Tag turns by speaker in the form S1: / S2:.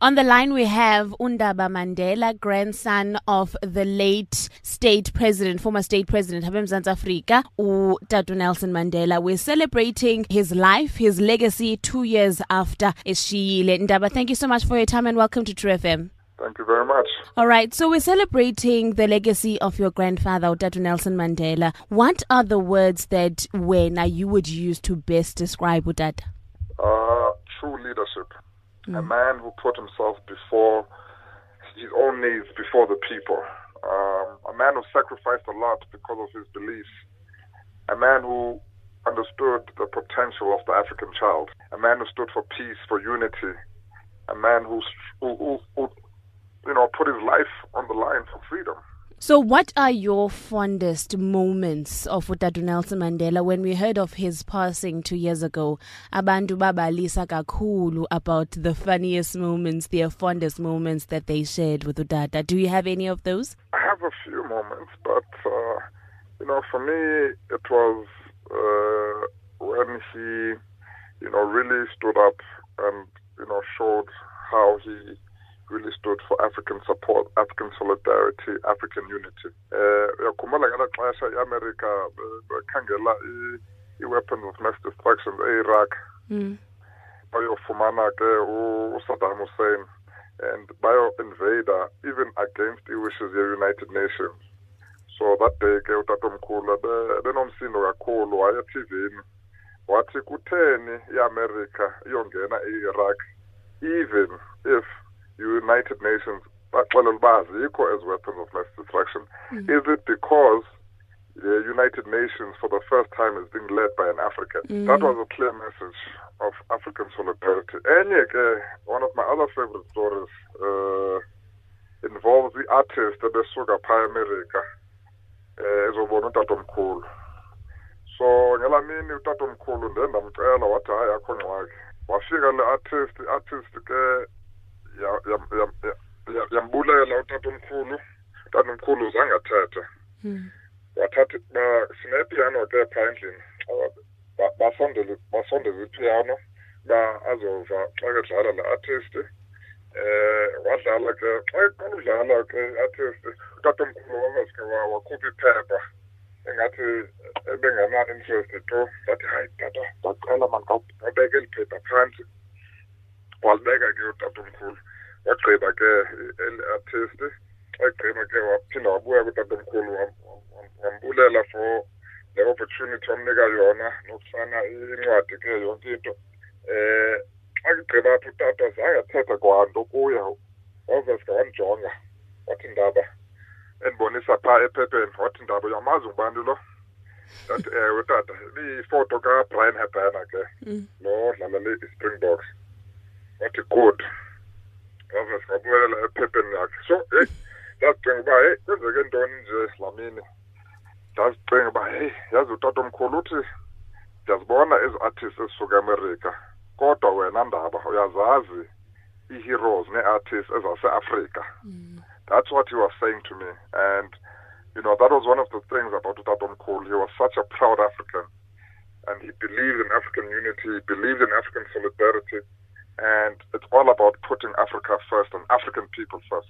S1: On the line, we have Undaba Mandela, grandson of the late state president, former state president of South Africa, Tata Nelson Mandela. We're celebrating his life, his legacy two years after Eshile. Ndaba, thank you so much for your time and welcome to Tru FM.
S2: Thank you very much.
S1: All right, so we're celebrating the legacy of your grandfather, Tata Nelson Mandela. What are the words that when you would use to best describe Utata?
S2: Uh, true leadership mm. a man who put himself before his own needs, before the people, um, a man who sacrificed a lot because of his beliefs, a man who understood the potential of the African child, a man who stood for peace, for unity, a man who, who, who, who you know, put his life on the line for freedom.
S1: So, what are your fondest moments of Utata Nelson Mandela? When we heard of his passing two years ago, abantu babalisa kakhulu about the funniest moments, their fondest moments that they shared with Utata. Do you have any of those?
S2: I have a few moments, but uh, you know, for me, it was uh, when he, you know, really stood up and you know showed how he really stood for African support, African solidarity, African unity. Eh uyakhumbula ngala xesha iAmerica bekhangela i-weapons of mass destruction e-Iraq. Mm. bayofumana ke uSaddam Hussein and bayo-invada even against i-wishes ye-United Nations. So that day ke utatomkhulu benomsindo kakhulu waya eTVini wathi kutheni iAmerica iyongena e-Iraq even if United Nations baxelela uba azikho as weapons of mass destruction. Mm. is it because the United Nations for the first time is being led by an African? Mm. that was a clear message of African solidarity. Enye ke one of my other favorite stories uh, involves the artist ebesuka phaa emerika um ezobona utatomkhulu. So ngelaa mini utatomkhulu ndiye ndamcela wathi hayi akho ngxaki. Wafika le artist i-artist ke yambulela utatomkhulu utatomkhulu zangathatha hmm. wathatha sinepiano ke phaa endlini. Basondele basondeza ipiano. Ba azova xa kedlala le artist eh wadlala ke xa eqala udlala ke artist utatomkhulu waveske wakhupha iphepha. Engathi ebengena-interest to ndathi hayi tata ndacela mani kawubeke eli phepha phantsi walibeka ke utatomkhulu wagqiba ke eli-artist egqiba ke waphinda wabuya kutatomkhulu wambulela for le opportunity wamnika yona nokusana incwadi ke yonke into. Eh xa kugqiba apho utata zange athetha kwanto kuya waveske wandijonga wathi ndaba endibonisa phaa ephepheni wathi ndaba uyamazi ngubani lo? Ndathi ewe tata ibiyifoto kabrian hebana ke mm. lo dlalela i-springboks wathi good. Waze ephepheni so heyi ndazicinga uba heyi kwenzeke ntoni nje lamini ndazicinga uba heyi yazi uthi ndiyazibona ezi artists ezisuka emerika kodwa wena ndaba uyazazi ii-heroes nee-artists ezaseafrika mm. that's what he was saying to me. And you know that was one of the things about utata omkhulu he was such a proud african. And he believed in african unity. He believed in african solidarity and it's all about putting Africa first and African people first.